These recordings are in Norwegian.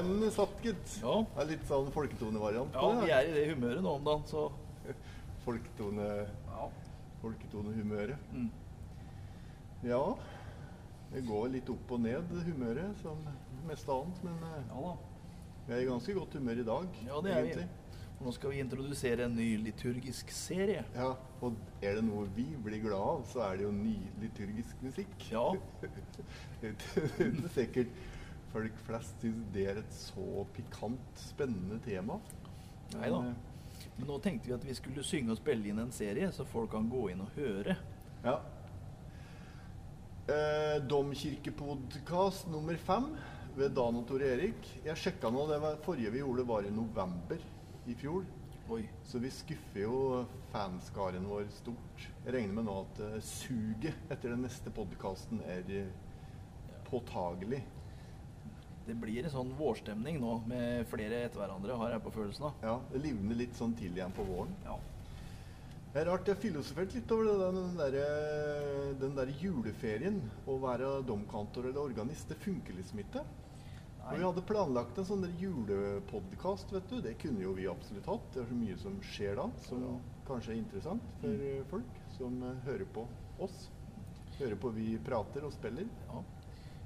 Den satt, gitt. Ja. Det er litt sånn folketonevariant Ja, vi er i det humøret nå om dagen, så Folketone, ja. folketonehumøret. Mm. Ja. Det går litt opp og ned, humøret, som mest annet. Men eh, ja da. vi er i ganske godt humør i dag, Ja, det er vi. Og Nå skal vi introdusere en ny liturgisk serie. Ja, og er det noe vi blir glad av, så er det jo ny liturgisk musikk. Ja. Det er sikkert folk flest syns det er et så pikant, spennende tema. Nei Neida. eh, Men nå tenkte vi at vi skulle synge og spille inn en serie, så folk kan gå inn og høre. Ja. Eh, Domkirkepodkast nummer fem ved Dan og Tor Erik. Jeg sjekka nå, det var, forrige vi gjorde var i november i fjor. Oi. Så vi skuffer jo fanskaren vår stort. Jeg regner med nå at uh, suget etter den neste podkasten er uh, påtagelig. Det blir en sånn vårstemning nå med flere etter hverandre, har jeg på følelsen av. Ja, Det livner litt sånn til igjen på våren. Ja. Det er rart, jeg har filosofert litt over det, den, der, den der juleferien. Å være domkantor eller organist, det funker liksom ikke. Og vi hadde planlagt en sånn julepodkast, vet du. Det kunne jo vi absolutt hatt. Det er så mye som skjer da, som Ja. kanskje er interessant for mm. folk som eh, hører på oss. Hører på vi prater og spiller. ja.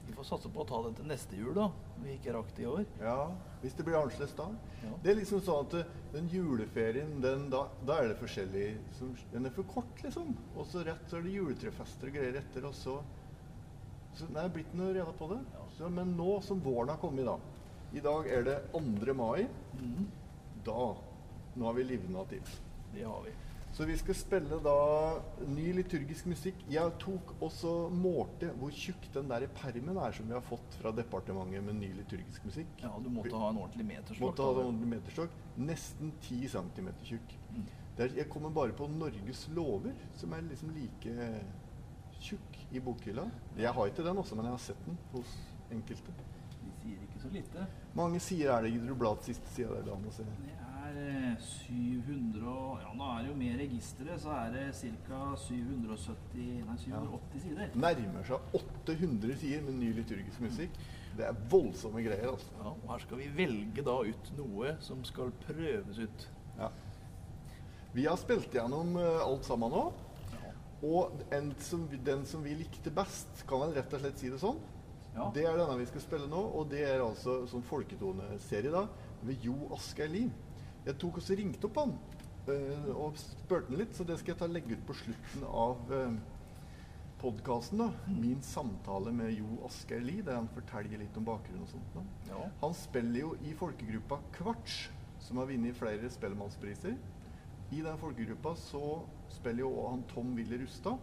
Vi får satse på å ta det til neste jul, da. Vi ikke rakk det i år. Ja, hvis det blir annerledes da. Ja. Det er liksom sånn at eh, den juleferien, den, da, da er det forskjellig som, Den er for kort, liksom. Og så rett så er det juletrefester og greier etter, og så Så det er blitt noe reda på det. Ja. Så, men nå som våren har kommet, da I dag er det 2. mai. Mm. Da Nå har vi livna til. Det har vi. Så vi skal spille da ny liturgisk musikk. Jeg tok også målte hvor tjukk den der permen er som vi har fått fra departementet med ny liturgisk musikk. Ja, du måtte ha en ordentlig meterslokk. Måtte ha en ordentlig meterstokk. Nesten 10 cm tjukk. Mm. Det er, jeg kommer bare på Norges lover, som er liksom like tjukk i bokhylla. Jeg har ikke den også, men jeg har sett den hos enkelte. De sier ikke så lite. Mange sier er det i blad siste sida der. Dan, å se. Det er eh, 700 og Ja, nå er det jo med registeret, så er det ca. 770 Nei, 780 sider. Nærmer seg 800 sider med ny liturgisk musikk. Det er voldsomme greier, altså. Ja, og her skal vi velge da ut noe som skal prøves ut. Ja. Vi har spilt gjennom eh, alt sammen nå. Ja. Og en som, den som vi likte best, kan vel rett og slett si det sånn, Ja. det er denne vi skal spille nå. Og det er altså som folketoneserie da, ved Jo Asgeir Lie. Jeg tok og ringte opp han eh, og spurte han litt, så det skal jeg ta legge ut på slutten av uh, podkasten. Min samtale med Jo Asgeir Lie, der han forteller litt om bakgrunnen og sånt. Ja. Han spiller jo i folkegruppa Kvarts, som har vunnet flere Spellemannspriser. I den folkegruppa så spiller jo han Tom Wille Rustad,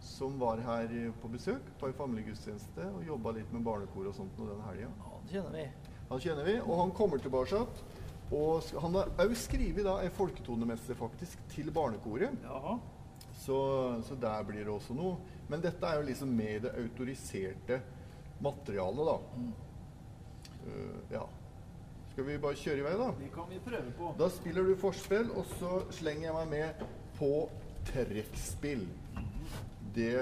som var her eh, på besøk på en familiegudstjeneste og jobba litt med barnekor og sånt nå den helga. ja, det kjenner vi. Han kjenner vi, og han kommer tilbake. Og han har òg skrevet da en folketonemesse faktisk til barnekoret. Jaha. Så, så der blir det også noe. Men dette er jo liksom med i det autoriserte materialet, da. Eh, ja. Skal vi bare kjøre i vei, da? Det kan vi prøve på. Da spiller du forspill, og så slenger jeg meg med på trekkspill. Det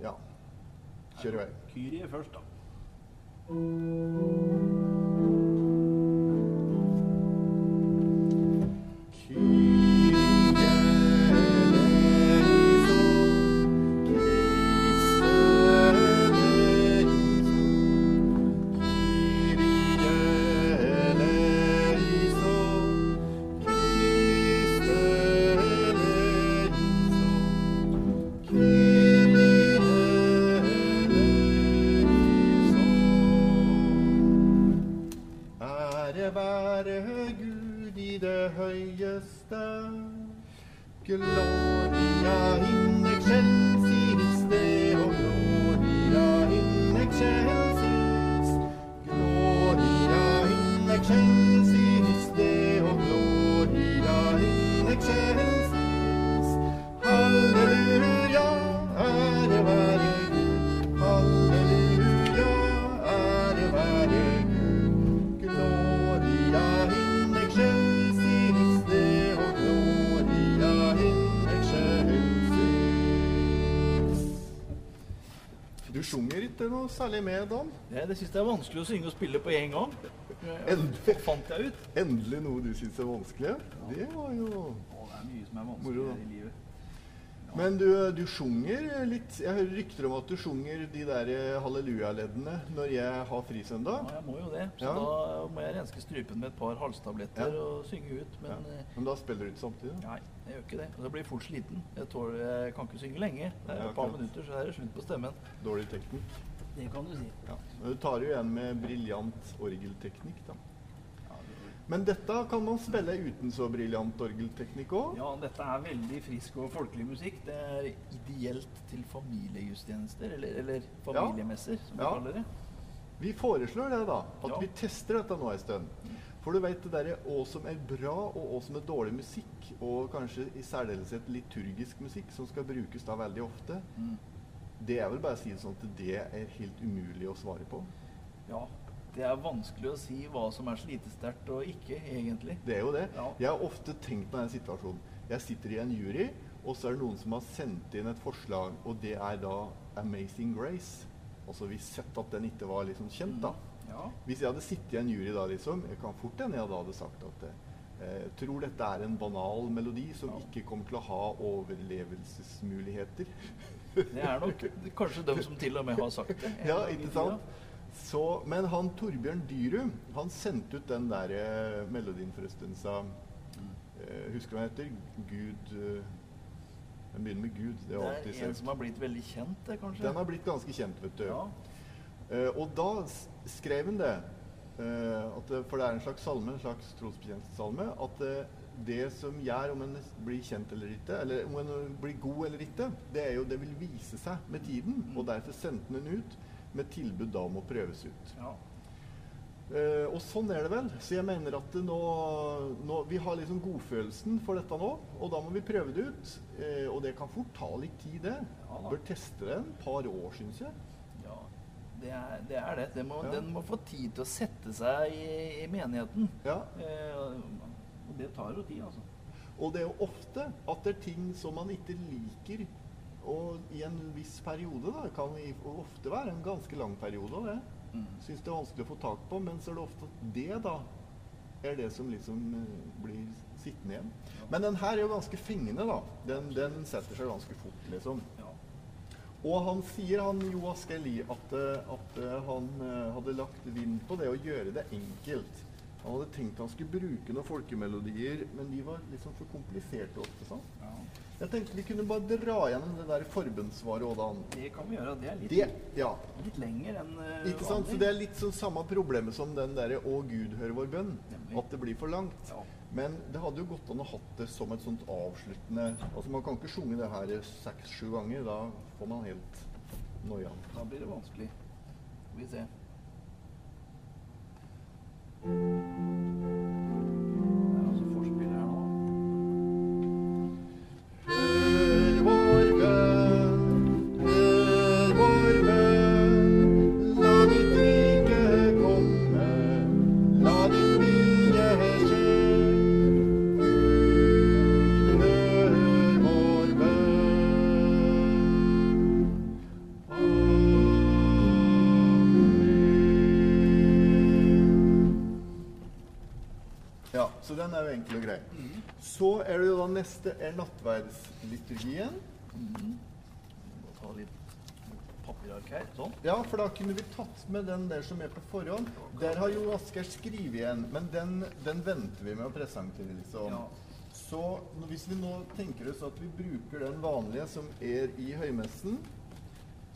Ja. Kjør i vei. Kyrie først, da. Ikke noe særlig med, Dan? Det, det syns jeg er vanskelig å synge og spille på en gang. Endelig. fant jeg ut. Endelig noe du syns er vanskelig? Det var jo Å, det er mye som er Moro, vanskelig da. i livet. Men du, du sjunger litt Jeg hører rykter om at du sjunger de der halleluja-leddene når jeg har frisøndag. Ja, jeg må jo det. Så Ja. da må jeg renske strupen med et par halstabletter Ja. og synge ut. Men Ja. eh, Men da spiller du ikke samtidig? da? nei, jeg gjør ikke det. Og da blir jeg fort sliten. Jeg, tåler, jeg kan ikke synge lenge. Det er Ja, et par minutter, så er det slutt på stemmen. Dårlig teknikk? Det kan du si. Ja. Du tar jo igjen med briljant orgelteknikk, da. Men dette kan man spille uten så briljant orgelteknikk òg? Ja, dette er veldig frisk og folkelig musikk. Det er ideelt til familiegudstjenester, eller, eller familiemesser, som vi Ja. kaller det. Vi foreslår det, da. At Ja. vi tester dette nå en stund. For du vet det derre hva som er bra, og hva som er dårlig musikk, og kanskje i særdeleshet liturgisk musikk, som skal brukes da veldig ofte, Mm. Det er vel bare å si det sånn at det er helt umulig å svare på. Ja, det er vanskelig å si hva som er slitesterkt og ikke, egentlig. Det er jo det. Ja. Jeg har ofte tenkt på denne situasjonen. Jeg sitter i en jury, og så er det noen som har sendt inn et forslag, og det er da 'Amazing Grace'. Altså vi sett at den ikke var liksom kjent, da. Ja. Hvis jeg hadde sittet i en jury da, liksom, jeg kan fort hende jeg da hadde sagt at eh, tror dette er en banal melodi som Ja. ikke kommer til å ha overlevelsesmuligheter. Det er nok kanskje dem som til og med har sagt det. ja, ikke sant? Så, men han Torbjørn Dyrum, han sendte ut den der eh, melodien for en stund siden. Eh, husker du hva den heter? Gud eh, Den begynner med Gud. Det er Det er en som har blitt veldig kjent, det, kanskje? Den har blitt ganske kjent, vet du. Ja. Eh, og da skrev han det, eh, det, for det er en slags salme, en slags trosbekjennelsessalme, at eh, det som gjør om en blir kjent eller ikke, eller om en blir god eller ikke, det er jo det vil vise seg med tiden. Mm. Og derfor sendte en den ut med tilbud da om å prøves ut. ja. Eh, og sånn er det vel. Så jeg mener at nå, nå Vi har liksom godfølelsen for dette nå, og da må vi prøve det ut. Eh, og det kan fort ta litt tid, det. Ja. Bør teste det en par år, syns jeg. ja. Det er det. Er det. det må, Ja. Den må få tid til å sette seg i, i menigheten. Ja. Eh, det tar jo tid, altså. Og det er jo ofte at det er ting som man ikke liker og i en viss periode. da, kan ofte være en ganske lang periode. det. Mm. Syns det er vanskelig å få tak på, men så er det ofte at det da er det som liksom eh, blir sittende igjen. Men den her er jo ganske fengende, da. Den, den setter seg ganske fort, liksom. Ja. Og han sier, han Jo Askeli, at, eh, at eh, han hadde lagt vind på det å gjøre det enkelt. Han hadde tenkt han skulle bruke noen folkemelodier, men de var liksom for kompliserte ofte. sånn. ja. Jeg tenkte vi kunne bare dra gjennom det der forbundssvaret òg, da. Det kan vi gjøre. Det er litt, Det, ja. litt lenger enn uh, Ikke sant? Så det er litt sånn samme problemet som den derre 'Å Gud, hør vår bønn'. Nemlig. At det blir for langt. Ja. Men det hadde jo gått an å hatt det som et sånt avsluttende Altså Man kan ikke sjunge det her seks-sju ganger. Da får man helt noia. Da blir det vanskelig. Skal vi se. Thank you. Er enkel og grei. Så er det jo da neste er nattverdsliturgien. Må ta litt papirark her. Sånn. Ja, for da kunne vi tatt med den der som er på forhånd. Der har jo Asgeir skrevet igjen, men den, den venter vi med å presentere, liksom. Ja. Så hvis vi nå tenker oss at vi bruker den vanlige som er i høymessen,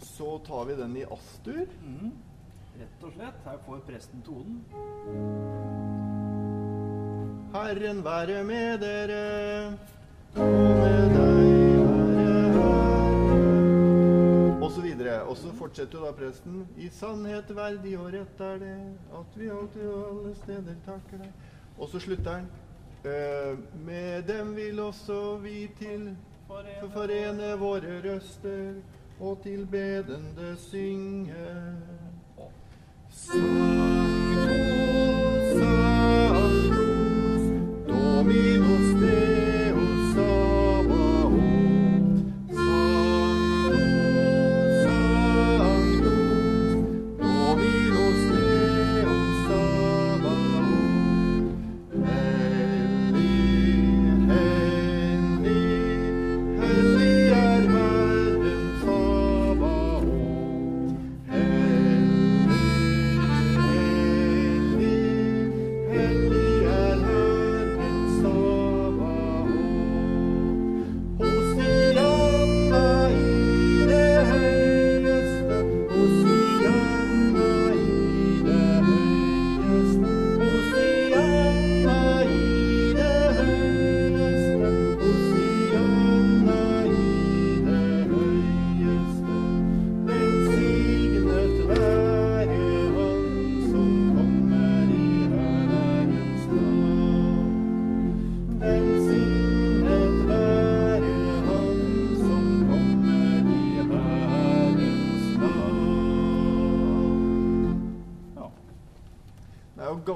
så tar vi den i astur. Mm. Rett og slett. Her får presten tonen. Herren være med dere, og med deg være her. Og så videre. Og så fortsetter da presten. I sannhet verdig og rett er det, at vi alltid og alle steder takker deg. Og så slutter han. Eh, med dem vil også vi til Forene forene våre røster og tilbedende synge. Sanctus, amigos de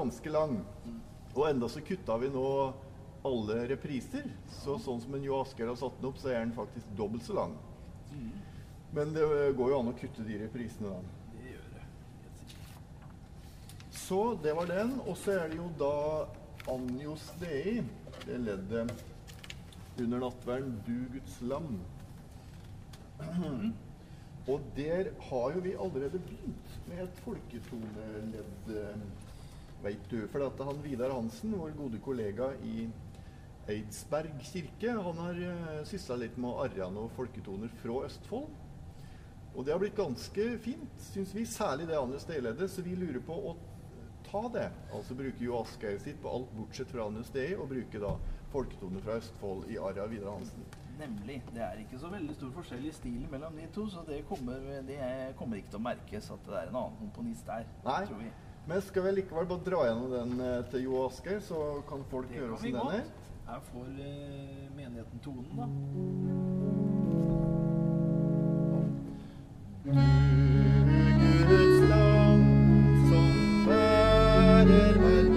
ganske lang. Og enda så kutta vi nå alle repriser. Så sånn som en Jo Asgeir har satt den opp, så er den faktisk dobbelt så lang. Men det går jo an å kutte de reprisene, da. Så det var den. Og så er det jo da Anjos Dei, det leddet under nattverden Du Guds lam. Og der har jo vi allerede begynt med et folketoneledd, veit du. For at han Vidar Hansen, vår gode kollega i Eidsberg kirke, han har uh, sysla litt med å arre noen folketoner fra Østfold. Og det har blitt ganske fint, syns vi. Særlig det andre stedleddet. Så vi lurer på å ta det. Altså bruke Jo Asgeir sitt på alt bortsett fra andre steder, og bruke da folketoner fra Østfold i arra Vidar Hansen. Nemlig. Det er ikke så veldig stor forskjell i stilen mellom de to, så det kommer, det er- kommer ikke til å merkes at det er en annen komponist der. Nei. Tror vi. Men skal vi likevel bare dra gjennom den eh, til Jo Asgeir, så kan folk gjøre åssen den er? Her får eh, menigheten tonen, da. Du Guds land som bærer verdens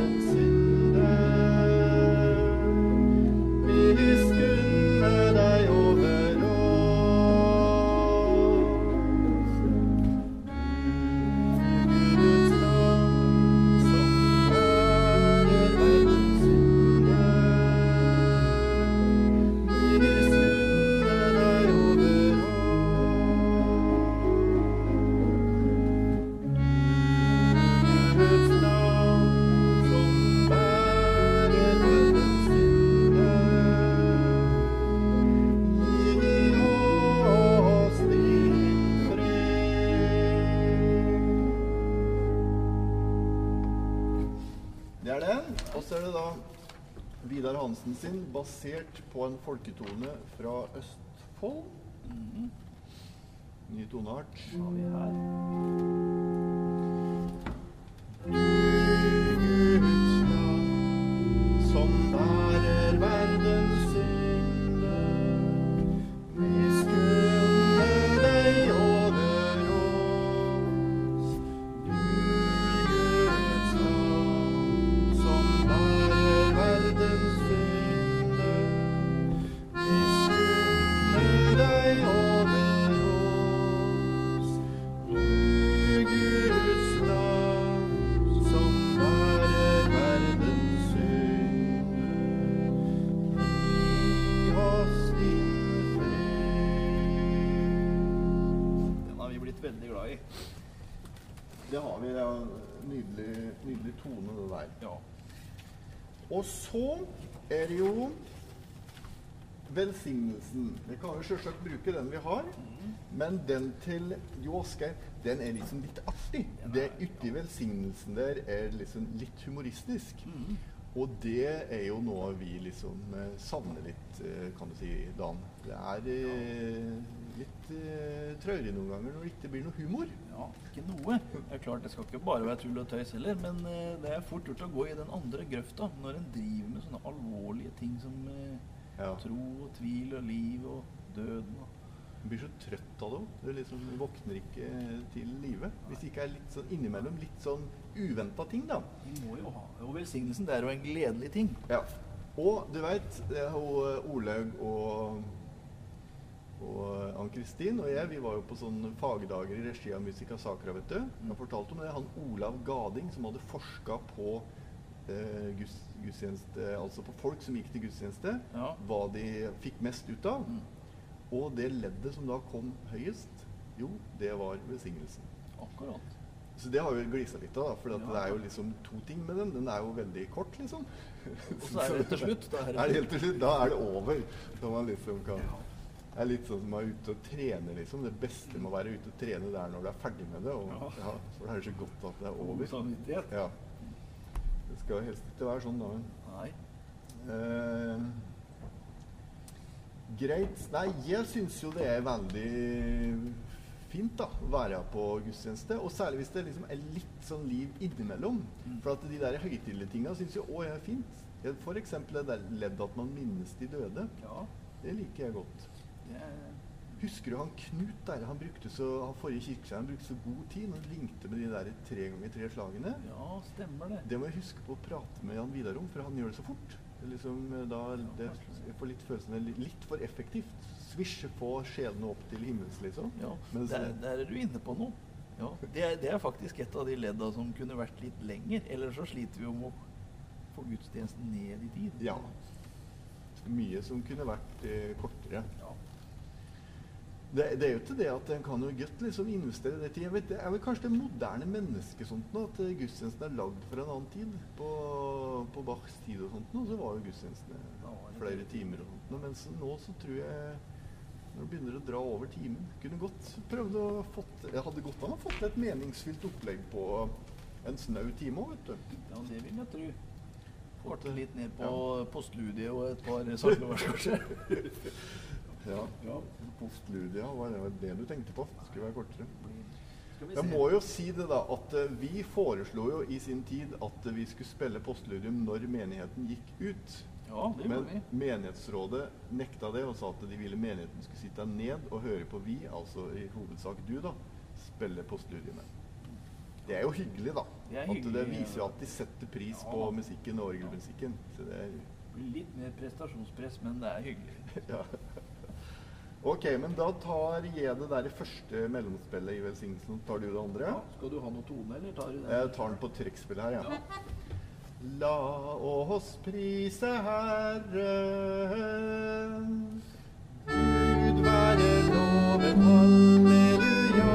Det da Vidar Hansen sin, basert på en folketone fra Østfold. Ny toneart. har vi her. Det har vi. Det er nydelig, nydelig tone, det der. Ja. Og så er det jo velsignelsen. Vi kan jo selvsagt bruke den vi har, men den til Jo Asgeir, den er liksom litt artig. Det uti velsignelsen der er liksom litt humoristisk. Og det er jo noe vi liksom eh, savner litt, eh, kan du si, Dan. Det er ja. litt uh, traurig noen ganger når det ikke blir noe humor. Ja, ikke noe. Det er klart, det skal ikke bare være tull og tøys heller, men eh, det er fort gjort å gå i den andre grøfta når en driver med sånne alvorlige ting som eh, Ja. tro og tvil og liv og døden. Og. Du blir så trøtt av det òg. Du liksom våkner ikke til live. Hvis det ikke er litt sånn innimellom litt sånn uventa ting, da. Vi må jo ha Og velsignelsen, det er jo en gledelig ting. Ja. Og du veit, Olaug og og Ann-Kristin og jeg vi var jo på sånne fagdager i regi av Musica Sacra. vet du. Jeg fortalte om det. Han Olav Gading som hadde forska på eh, guds, gudstjeneste, altså på folk som gikk til gudstjeneste. Ja. Hva de fikk mest ut av. Og det leddet som da kom høyest, jo, det var velsignelsen. Akkurat. Så det har vi glisa litt av, for Ja. det er jo liksom to ting med den. Den er jo veldig kort, liksom. Og så er det til slutt. Da er Er det helt til slutt, da er det over. Så man liksom kan Ja. Er litt sånn som å være ute og trene, liksom. Det beste med å være ute og trene, det er når du er ferdig med det. Og, Ja. ja, for da er det så godt at det er God over. samvittighet. Ja. Det skal helst ikke være sånn, da. Nei. Eh, greit. Nei, jeg syns jo det er veldig fint da, å være på gudstjeneste. Og særlig hvis det liksom er litt sånn liv innimellom. For at de der høytidelige tinga syns jeg òg er fint. Eksempel det der ledd at man minnes de døde. Ja, Det liker jeg godt. Er Husker du han Knut der? Han brukte så, han forrige kirkeseieren brukte så god tid når han ringte med de der tre ganger tre slagene. Ja, stemmer det. Det må jeg huske på å prate med Jan Vidar om, for han gjør det så fort. Det liksom, eh, da, det, jeg får litt følelsen av litt for effektivt. Svisje på skjedene opp til himmels, liksom. Ja, Mens, der, der er du inne på noe. Ja, det, er, det er faktisk et av de ledda som kunne vært litt lenger. Eller så sliter vi om å få gudstjenesten ned i tid. Ja. Mye som kunne vært eh, kortere. Ja. Det, det er jo ikke det at en kan jo godt liksom investere det til. Jeg vet, det er vel kanskje det moderne mennesket sånt nå, at eh, gudstjenesten er lagd for en annen tid. På, på Bachs tid og sånt nå, så var jo gudstjenestene det flere timer og sånt. Mens nå så tror jeg når du begynner å dra over timen Kunne godt prøvd å fått Jeg hadde godt av å fått et meningsfylt opplegg på en snau time òg, vet du. ja, det vil jeg tro. Korte Fått, litt ned på ja. postludiet og et par sakevers, kanskje. Ja. Ja. Postludia, var det det du tenkte på? Skulle være kortere. Jeg må jo si det da, at eh, vi foreslo jo i sin tid at vi skulle spille postludium når menigheten gikk ut. Ja, det Men vi. menighetsrådet nekta det og sa at de ville menigheten skulle sitte ned og høre på vi, altså i hovedsak du, da, spille postludiumet. Det er jo hyggelig, da. Det er at det viser jo at de setter pris Ja. på musikken og orgelmusikken. Så det er Litt mer prestasjonspress, men det er hyggelig. ja. Ok, men da tar jeg det der første mellomspillet i velsignelsen. Tar du det andre? Ja, skal du ha noe tone, eller tar du det? Jeg tar den på trekkspillet her, ja. La oss prise Herren. Gud være loven, halleluja,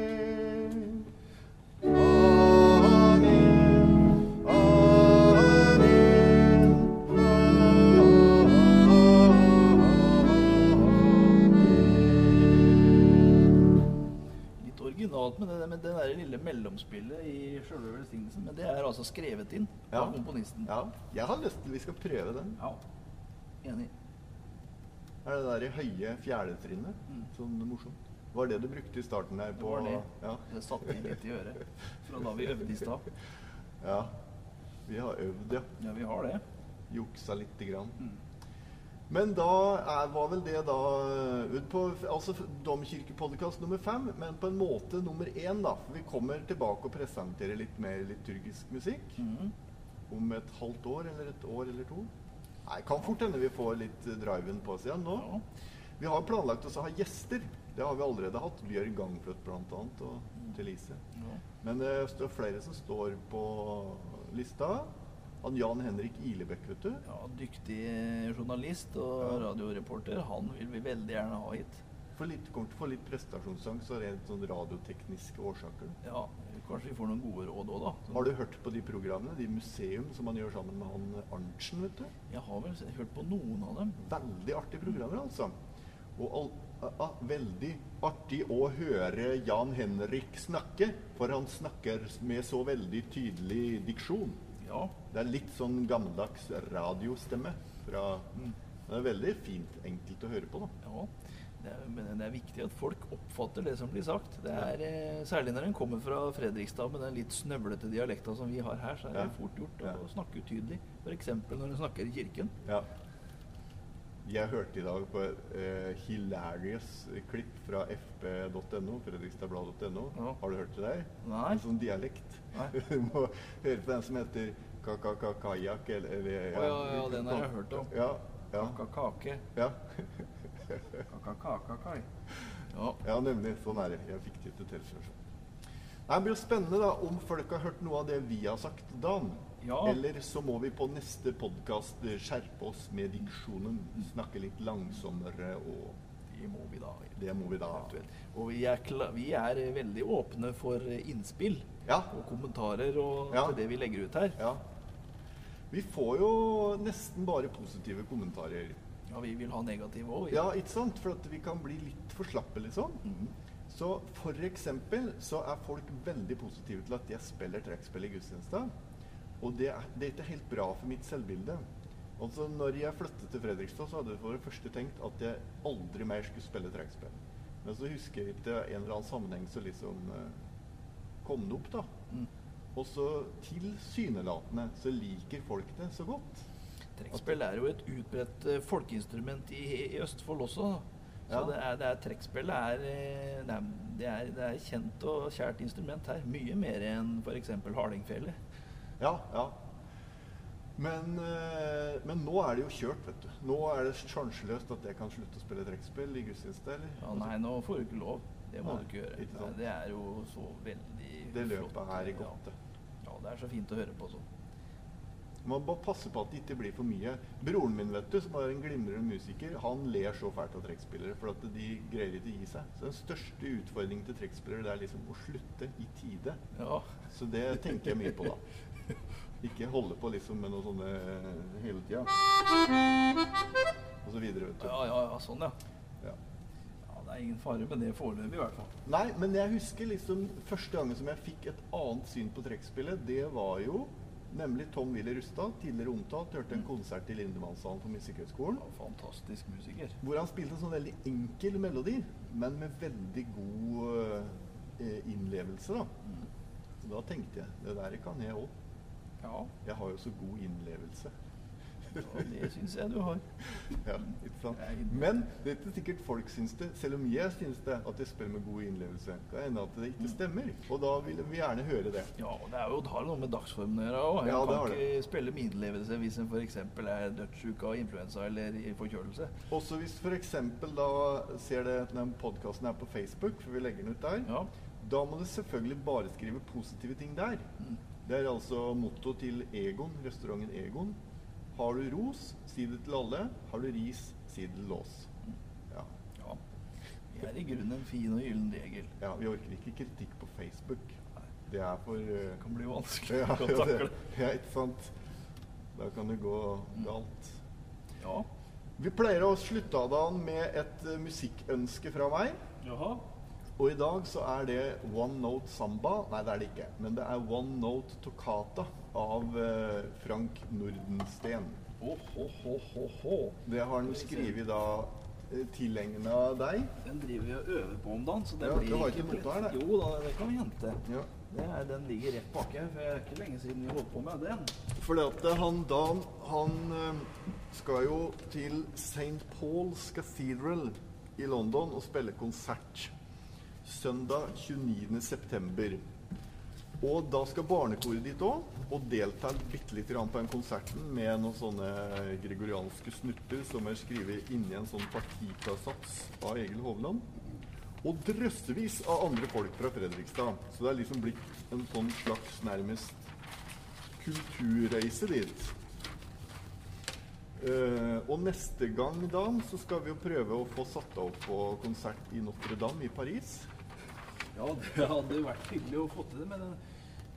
Lille i sjølve velsignelsen. Men det er altså skrevet inn Ja. av komponisten. Ja, jeg har lyst til vi skal prøve den. Ja. Enig. Er det der i høye fjerdetrinnet? Mm. Sånn morsomt. Var det du brukte i starten her? Det var det. Ja. Det satt inn litt i øret fra da vi øvde i stad. ja. Vi har øvd, ja. Ja, vi har det. Juksa lite grann. Mm. Men da er, var vel det da ut på altså Domkirkepodkast nummer fem, men på en måte nummer én, da. For vi kommer tilbake og presenterer litt mer liturgisk musikk Mhm. om et halvt år eller et år eller to. Nei, kan fort hende vi får litt eh, driven på oss igjen nå. Ja. Vi har planlagt oss å ha gjester. Det har vi allerede hatt. Bjørg Gangfløt bl.a. og Thelise. Ja. Men det står flere som står på lista. Han Jan Henrik Ilebekk, vet du. ja, dyktig journalist og Ja. radioreporter. Han vil vi veldig gjerne ha hit. For litt, kommer til å få litt prestasjonsangst av rent sånn radiotekniske årsaker. Ja, Kanskje vi får noen gode råd òg, da. Så- Har du hørt på de programmene? De museum som man gjør sammen med han Arntzen, vet du? Jeg har vel hørt på noen av dem. Veldig artige programmer, altså. Og all, a, a, veldig artig å høre Jan Henrik snakke, for han snakker med så veldig tydelig diksjon. Ja. Det er litt sånn gammeldags radiostemme. Fra, Mm. det er veldig fint, enkelt å høre på. da. ja. Det er, men det er viktig at folk oppfatter det som blir sagt. Det er, eh, særlig når en kommer fra Fredrikstad med den litt snøvlete dialekta som vi har her, så er det Ja. fort gjort å Ja. snakke utydelig. F.eks. når en snakker i kirken. Ja. Jeg hørte i dag på et uh, hilarious klipp fra fp.no, fredrikstadblad.no. Ja. Har du hørt det der? Nei. En sånn dialekt. Nei. du må høre på den som heter kakakakajak, eller, eller Å, ja, ja, den har jeg hørt om. Ja. Ja. Kakakake. ja. Kakakakai. Ja. ja, nemlig. Sånn er det. Jeg fikk det til selv. Det blir jo spennende da, om folk har hørt noe av det vi har sagt, Dan. Ja. Eller så må vi på neste podkast skjerpe oss med diksjonen. Snakke litt langsommere og det må vi da. Det må vi da. Og vi er, vi er eh, veldig åpne for eh, innspill Ja. og kommentarer og Ja. til det vi legger ut her. ja. Vi får jo nesten bare positive kommentarer. Ja, vi vil ha negative òg. Ja, ikke sant? For at vi kan bli litt for slappe, liksom. Mm. Så for eksempel så er folk veldig positive til at jeg spiller trekkspill i gudstjenesta. Og det er, det er ikke helt bra for mitt selvbilde. Altså, når jeg flyttet til Fredrikstad, så hadde jeg for det første tenkt at jeg aldri mer skulle spille trekkspill. Men så husker jeg ikke en eller annen sammenheng så liksom eh, kom det opp, da. Mm. Og så tilsynelatende så liker folk det så godt. Trekkspill er jo et utbredt eh, folkeinstrument i, i Østfold også. Så Ja. det er, det er, trekkspill eh, det er, det er, det er kjent og kjært instrument her. Mye mer enn f.eks. hardingfele. Ja, ja. Men, eh, men nå er det jo kjørt, vet du. Nå er det sjanseløst at jeg kan slutte å spille trekkspill i gudstjeneste, eller? Ja, nei, nå får du ikke lov. Det må Nei, du ikke gjøre. ikke Nei, det er jo så veldig Det flott. løpet her i Ja. godt, det. Ja, det er så fint å høre på sånn. Man bare passe på at det ikke blir for mye. Broren min, vet du, som er en glimrende musiker, han ler så fælt av trekkspillere, for at de greier ikke å gi seg. Så den største utfordringen til trekkspillere det er liksom å slutte i tide. Ja. Så det tenker jeg mye på, da. Ikke holde på liksom med noe sånne eh, hele tida. Og så videre, vet du. Ja, ja, ja, sånn, ja. Ja. ja. Det er ingen fare med det foreløpig, i hvert fall. Nei, men jeg husker liksom første gangen som jeg fikk et annet syn på trekkspillet, det var jo nemlig Tom Willy Rustad, tidligere omtalt, hørte en konsert i Lindemannshallen på Musikkhøgskolen. Ja, fantastisk musiker. Hvor han spilte en sånn veldig enkel melodi, men med veldig god eh, innlevelse. Da. Mm. da tenkte jeg det der kan jeg òg. Ja, Jeg har jo så god innlevelse. ja det syns jeg du har. Ja, ikke sant? Men det er ikke sikkert folk syns det, selv om jeg syns det, at jeg spiller med god innlevelse. Det kan hende at det ikke stemmer, og da vil vi gjerne høre det. Ja, og det er jo det har noe med dagsformen å gjøre òg. Jeg Ja, det kan ikke spille med innlevelse hvis en f.eks. er dødssyk av influensa eller i forkjølelse. Også hvis f.eks. da ser det den podkasten er på Facebook, for vi legger den ut der, Ja. da må du selvfølgelig bare skrive positive ting der. Mm. Det er altså motto til Egon, restauranten Egon. Har du ros, si det til alle. Har du ris, si det til oss. Ja. ja. Det er i grunnen en fin og gyllen regel. ja, vi orker ikke kritikk på Facebook. Det er for uh, det kan bli vanskelig ja, å takle. ja, ikke sant? Da kan det gå galt. Ja. Vi pleier å slutte av dagen med et eh, musikkønske fra meg. Jaha. Og i dag så er det One Note Samba. Nei, det er det ikke. Men det er One Note Toccata av eh, Frank Nordensten. Oh, oh, oh. Det har han skrevet da eh, tilegna deg. Den driver vi og øver på om dagen, så det Ja, blir ikke nota her, nei? Jo da, det kan vi hente. Ja. Det er, den ligger rett bak her, for det er ikke lenge siden vi holdt på med den. Fordi at eh, han Dan, Han eh, skal jo til St. Paul's Cathedral i London og spille konsert søndag 29. september. Og da skal barnekoret dit òg, og delta bitte litt på den konserten med noen sånne gregorianske snutter som er skrevet inni en sånn partikasats av Egil Hovland. Og drøssevis av andre folk fra Fredrikstad. Så det er liksom blitt en sånn slags nærmest kulturreise dit. Uh, og neste gang da, så skal vi jo prøve å få satt opp på konsert i Notre-Dame i Paris. Ja, det hadde vært hyggelig å få til det, men eh,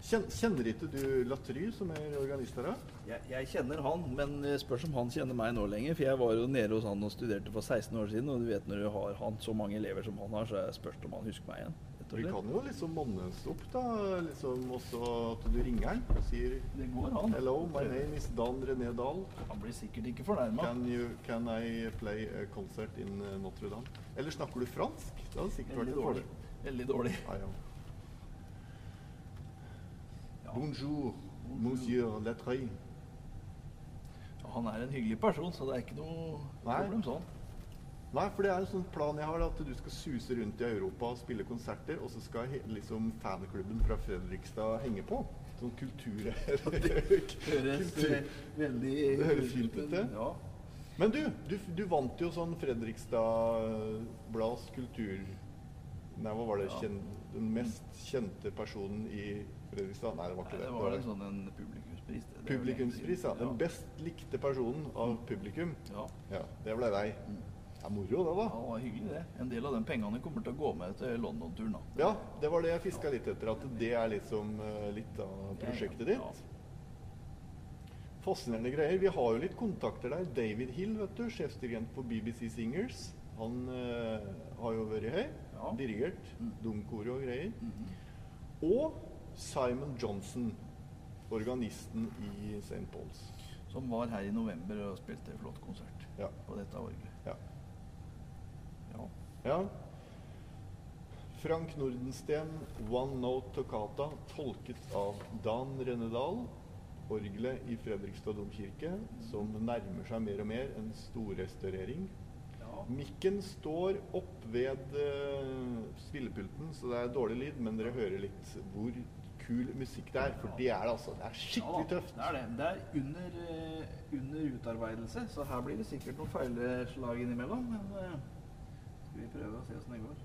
kjenner ikke du Latry, som er organist her? jeg, jeg kjenner han, men spørs om han kjenner meg nå lenger. For jeg var jo nede hos han og studerte for 16 år siden, og du vet når du har han så mange elever som han har, så jeg spørs om han husker meg igjen. Vi kan jo liksom mannes opp, da. Liksom også at du ringer han og sier Det går an. Hello, my name is Dan René Dahl. Han blir sikkert ikke fornærma. Can, you, can I play a concert in uh, Notre-Dame? Eller snakker du fransk? Det hadde sikkert vært en fordel. Veldig dårlig. Ah, ja. Ja. Bonjour, monsieur Latry. Han er en hyggelig person, så det er ikke noe Nei. problem sånn. Nei, for det er en sånn plan jeg har, at du skal suse rundt i Europa og spille konserter, og så skal liksom fanklubben fra Fredrikstad henge på. Sånn kultur... Høres veldig Det høres fint ut, det. Ja. Men du, du, du vant jo sånn Fredrikstad Blads kultur... Nei, hva var det? Ja. Kjen, den mest kjente personen i Fredrikstad? Nei, det var Nei, ikke det. det var en sånn en publikumspris. det. Publikumspris, ja. Den best likte personen av publikum. Ja. Ja, det ble deg. Mm. Det er moro, det, da. Ja, det var hyggelig, det. En del av de pengene kommer til å gå med til London-turen. da. Ja, det var det jeg fiska litt etter. At det er liksom litt av prosjektet ditt. Fascinerende greier. Vi har jo litt kontakter der. David Hill, vet du, sjefsdirigent på BBC Singers. Han eh, har jo vært her. Ja. Dirigert. Mm. Domkore og greier. Mhm. Og Simon Johnson, organisten i St. Pauls. Som var her i november og spilte flott konsert Ja. på dette orgelet. ja. Ja. ja. Frank Nordensten, One Note Toccata, tolket av Dan Rennedal. Orgelet i Fredrikstad domkirke, som nærmer seg mer og mer en storrestaurering. Mikken står opp ved uh, spillepulten, så det er dårlig lyd, men dere hører litt hvor kul musikk det er. For det er det altså. Det er skikkelig tøft. Ja. Det er det. Det er under, eh, under utarbeidelse, så her blir det sikkert noen feilslag innimellom. Men uh, skal vi prøve å se åssen det går.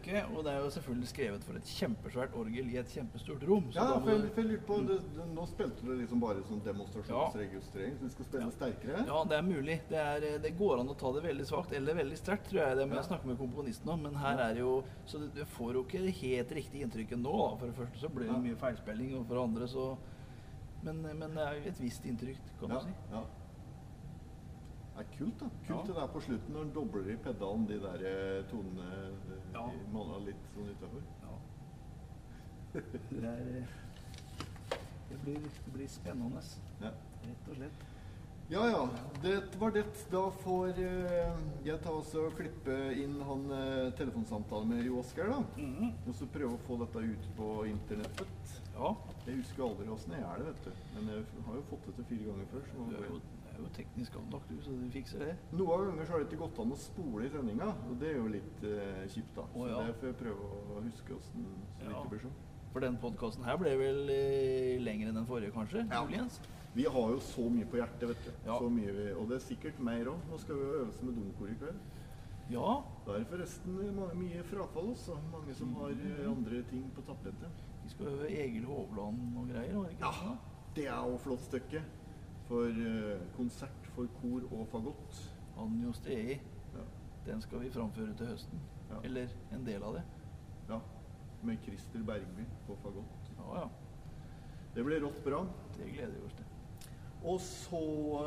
Stykke, og det er jo selvfølgelig skrevet for et kjempesvært orgel i et kjempestort rom. så Ja, for jeg, for jeg lurer på, det, det, Nå spilte du liksom bare sånn demonstrasjonsregistrering, så du skal spille Ja. sterkere? Ja, det er mulig. Det, er, eh, det går an å ta det veldig svakt eller veldig sterkt, tror jeg. Det må jeg snakke med komponisten om. Men her er det jo Så du, du får jo ikke helt riktige inntrykket nå. Da. For det første så blir det mye feilspilling, og for det andre så men, men det er jo et visst inntrykk, kan du si. Det er kult, da. Kult det der på slutten når han dobler i pedalen de der eh, tonene eh, Ja. de mala litt sånn utafor. Ja. Det, er, eh, det, blir, det blir spennende, Ja. rett og slett. ja ja, det var det. Da får jeg ta oss og klippe inn han telefonsamtalen med Jo Oskar, da. Mhm. Og så prøve å få dette ut på internettet. Ja. Jeg husker aldri åssen jeg er det, vet du. Men jeg har jo fått det til fire ganger før. Så må er gå du er jo teknisk anlagt, du, så du fikser det. Noen ganger så har det ikke gått an å spole i sendinga, og det er jo litt eh, kjipt, da. Så ja. det får jeg prøve å huske åssen så det Ja. ikke blir sånn. For den podkasten her ble vel eh, lengre enn den forrige, kanskje? Ja. Muligens? Vi har jo så mye på hjertet, vet du. Ja. Vi, og det er sikkert mer òg. Nå skal vi jo øve oss med domkor i kveld. Ja. Da er det forresten mye frafall også. Mange som har eh, andre ting på tapetet. Vi skal øve Egil Hovland og greier, var det ikke Ja, det er jo flott stykke. For eh, konsert for kor og fagott. Anjo Stei. Ja. Den skal vi framføre til høsten. Ja. Eller en del av det. ja. Med Christer Bergby på fagott. Ja ja. Det blir rått bra. Det gleder vi oss til. Og så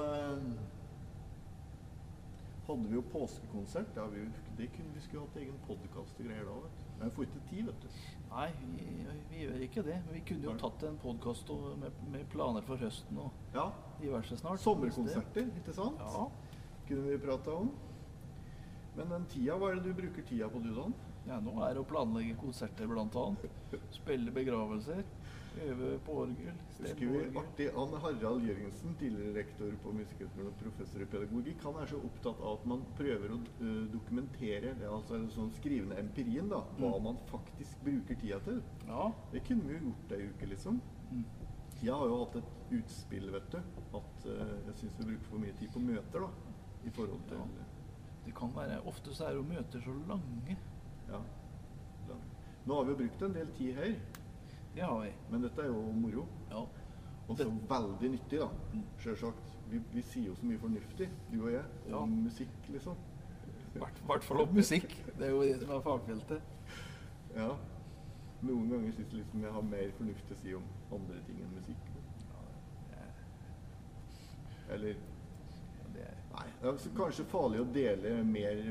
eh, hadde vi jo påskekonsert. Ja, vi, det kunne vi skulle hatt egen podkast og greier da. vet du. Men vi får ikke tid, vet du. Nei, vi, vi gjør ikke det. Men vi kunne jo tatt en podkast med, med planer for høsten og Ja, diverse snart. Sommerkonserter, ikke sant? Ja. Kunne vi prata om. Men den tida, hva er det du bruker tida på, du, da? ja, nå er det å planlegge konserter, blant annet. Spille begravelser. Øve på orgel. Husker vi artig Anne Harald Jørgensen, tidligere rektor på Musikkhøgskolen og professor i pedagogikk, han er så opptatt av at man prøver å eh, dokumentere, det, er altså sånn skrivende empirien, da, hva Mm. man faktisk bruker tida til. Ja. Det kunne vi jo gjort ei uke, liksom. Mm. Jeg har jo hatt et utspill, vet du, at eh, jeg syns vi bruker for mye tid på møter, da. I forhold til Ja. Det kan være Ofte så er jo møter så lange. ja. Lange. Nå har vi jo brukt en del tid her, Det har vi. men dette er jo moro. Ja. Og så veldig nyttig, da. Mm. Sjølsagt. Vi, vi sier jo så mye fornuftig, du og jeg, Ja. om musikk, liksom. I hvert, fall om musikk. Det er jo det som er fagfeltet. Ja. Noen ganger syns jeg liksom jeg har mer fornuft å si om andre ting enn musikk. Eller Ja, er, Nei, det er kanskje farlig å dele mer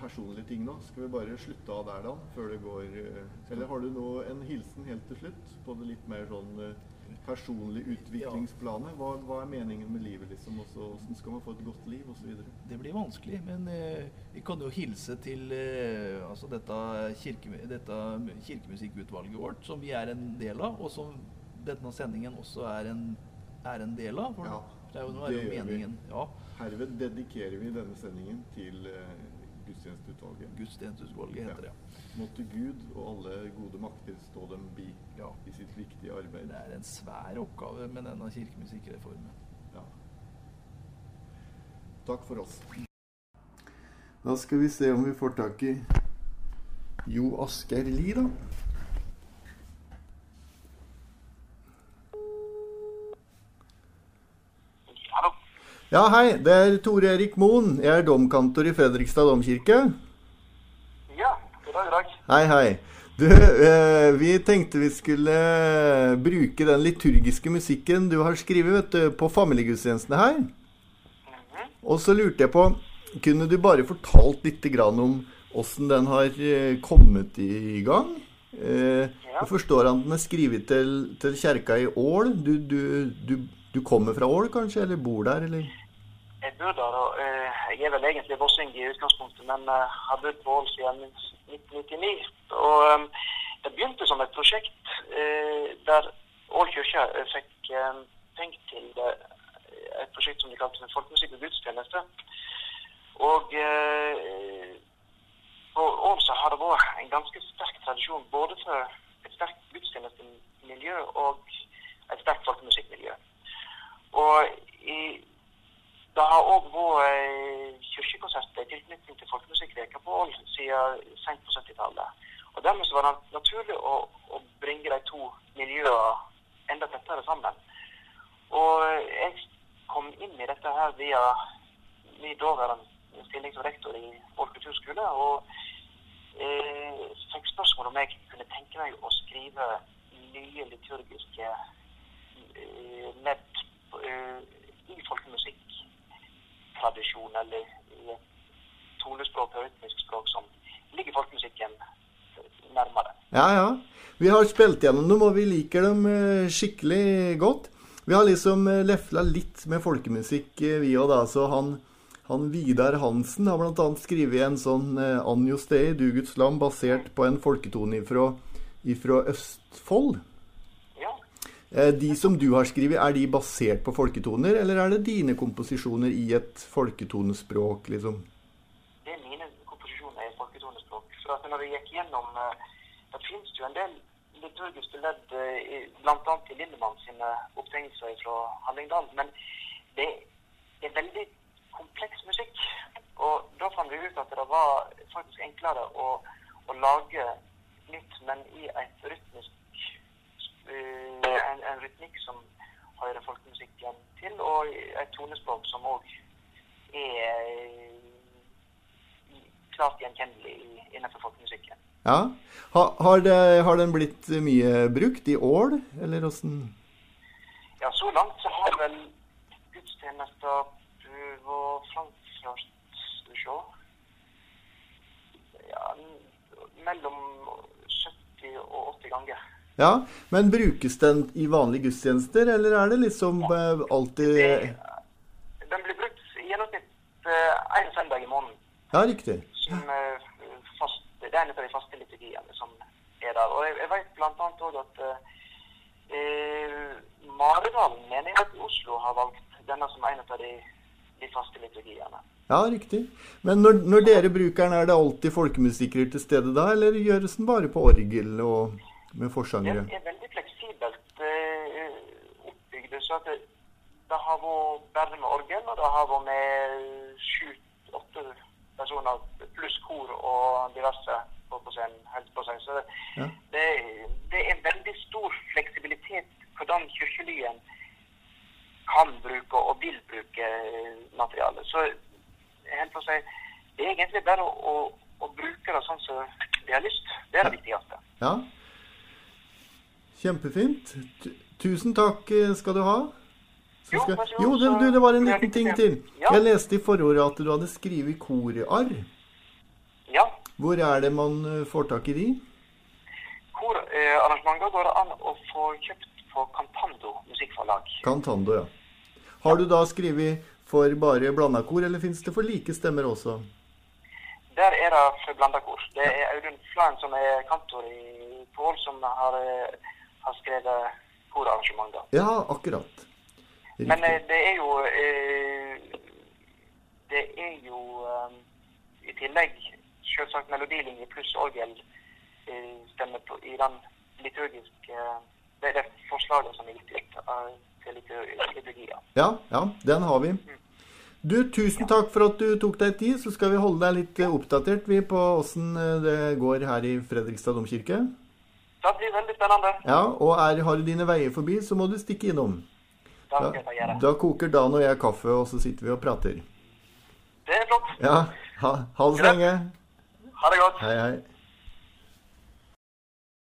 personlige ting nå. Skal vi bare slutte av der, da? Før det går eh, Eller har du nå en hilsen helt til slutt? På det litt mer sånn eh, personlige utviklingsplanet? Hva, hva er meningen med livet, liksom? Også, Hvordan skal man få et godt liv, osv.? det blir vanskelig, men eh, vi kan jo hilse til eh, altså dette, kirke, dette kirkemusikkutvalget vårt, som vi er en del av, og som denne sendingen også er en, er en del av. For Ja, det er jo, nå er det jo meningen. Ja, Herved dedikerer vi denne sendingen til eh, gudstjenesteutvalget. Gudstjenesteutvalget heter det. Måtte Gud og alle gode makter stå dem bi Ja. i sitt viktige arbeid. Det er en svær oppgave med denne kirkemusikkreformen. Ja. Takk for oss. Da skal vi se om vi får tak i Jo Asgeir Lie, da. Ja, hei. Det er Tore Erik Moen. Jeg er domkantor i Fredrikstad domkirke. Ja, god dag, god dag. Hei, hei. Du, eh, vi tenkte vi skulle bruke den liturgiske musikken du har skrevet vet du, på familiegudstjenestene her. Og så lurte jeg på, kunne du bare fortalt litt grann om åssen den har eh, kommet i gang? Eh, Ja. Jeg forstår at den er skrevet til, til kjerka i Ål. Du, du, du, du kommer fra Ål, kanskje? Eller bor der, eller? Jeg bor der, og eh, jeg er vel egentlig vossing i utgangspunktet, men eh, har bodd på Ål siden 1999. Og eh, det begynte som et prosjekt der Ål kirke fikk penger til et prosjekt som de kalte Folkemusikk og gudstjeneste. Og på Ål så har det vært en ganske sterk tradisjon både for et sterkt gudstjenestemiljø og et sterkt folkemusikkmiljø. Og i det har òg vært eh, kirkekonserter i tilknytning til Folkemusikkveka på Ål siden sent på 70-tallet. Og Dermed var det naturlig å, å bringe de to miljøene enda tettere sammen. Og jeg kom inn i dette her via min daværende stilling som rektor i Ål kulturskole. og eh, fikk spørsmål om jeg kunne tenke meg å skrive nye liturgiske eh, ledd eh, i folkemusikktradisjon, eller tonespråk og rytmisk språk som ligger folkemusikken nærmere. Ja, ja. Vi har spilt gjennom dem, og vi liker dem eh, skikkelig godt. Vi har liksom eh, lefla litt med folkemusikk, eh, vi òg, da. Så han, han Vidar Hansen har bl.a. skrevet en sånn Anjo Stei, Du Guds lam, basert på en folketone ifra, ifra Østfold. Eh, De som du har skrevet, er de basert på folketoner, eller er det dine komposisjoner i et folketonespråk, liksom? Det er mine komposisjoner i et folketonespråk. For at når vi gikk gjennom eh, Det finnes jo en del liturgiske ledd, bl.a. annet i Lindemann sine opptegnelser fra Hallingdal. Men det er veldig kompleks musikk. Og da fant vi ut at det var faktisk enklere å, å lage nytt, men i et rytmisk eh, en, en rytmikk som hører folkemusikken til, og et tonespråk som òg er klart gjenkjennelig innenfor folkemusikken. Ja. Ha, har, det, har den blitt mye brukt i Ål, eller åssen? Ja, så langt så har vel gudstjenester vært framført Skal vi se ja, mellom 70 og 80 ganger. Ja, men brukes den i vanlige gudstjenester, eller er det liksom ja. alltid Det, den blir brukt i gjennomsnitt én søndag i måneden. Ja, riktig. Som eh, fast, det er en av de faste liturgiene som er der. Og jeg, jeg vet bl.a. òg at eh, Maridalen menighet at Oslo har valgt denne som en av de, de faste liturgiene. Ja, riktig. Men når, når dere bruker den, er det alltid folkemusikere til stede da, eller gjøres den bare på orgel og med Det er veldig fleksibelt eh, oppbygd. Så det, det har vært bare med orgel, og det har vært med sju-åtte personer pluss kor og diverse på på scenen. Helt på scenen. Så det, Ja. det, det er veldig stor fleksibilitet hvordan kirkelyen kan bruke og vil bruke materialet. Så helt på si, det er egentlig bare å, å, å bruke det sånn som de har lyst. Det er det viktigste. Ja. Kjempefint. Tusen takk eh, skal du ha. Jo, jo det, du, det var en liten ting til. Jeg leste i forordet at du hadde skrevet korarr. Ja. Hvor er det man eh, får tak i de? Korarrangementer går det an å få kjøpt på Cantando musikkforlag. Cantando, ja. Har du da skrevet for bare blanda kor, eller fins det for like stemmer også? Der er det for blanda kor. Det er Audun Flaen som er kantor i Pål, som har, eh, har skrevet korarrangementer. Ja, akkurat. Men eh, det er jo eh, Det er jo eh, i tillegg selvsagt melodilinje pluss orgel stemmer på, i den liturgiske Det er det forslaget som er gitt til liturgia. liturgier. Ja, ja, den har vi. Du, tusen takk for at du tok deg tid. Så skal vi holde deg litt oppdatert vi på åssen det går her i Fredrikstad domkirke. Det blir veldig spennende. Ja, og er, har du dine veier forbi, så må du stikke innom. Da, da koker Dan og jeg kaffe, og så sitter vi og prater. Det er flott. Ja, ha, ha det så lenge. Ha det godt. Hei, hei.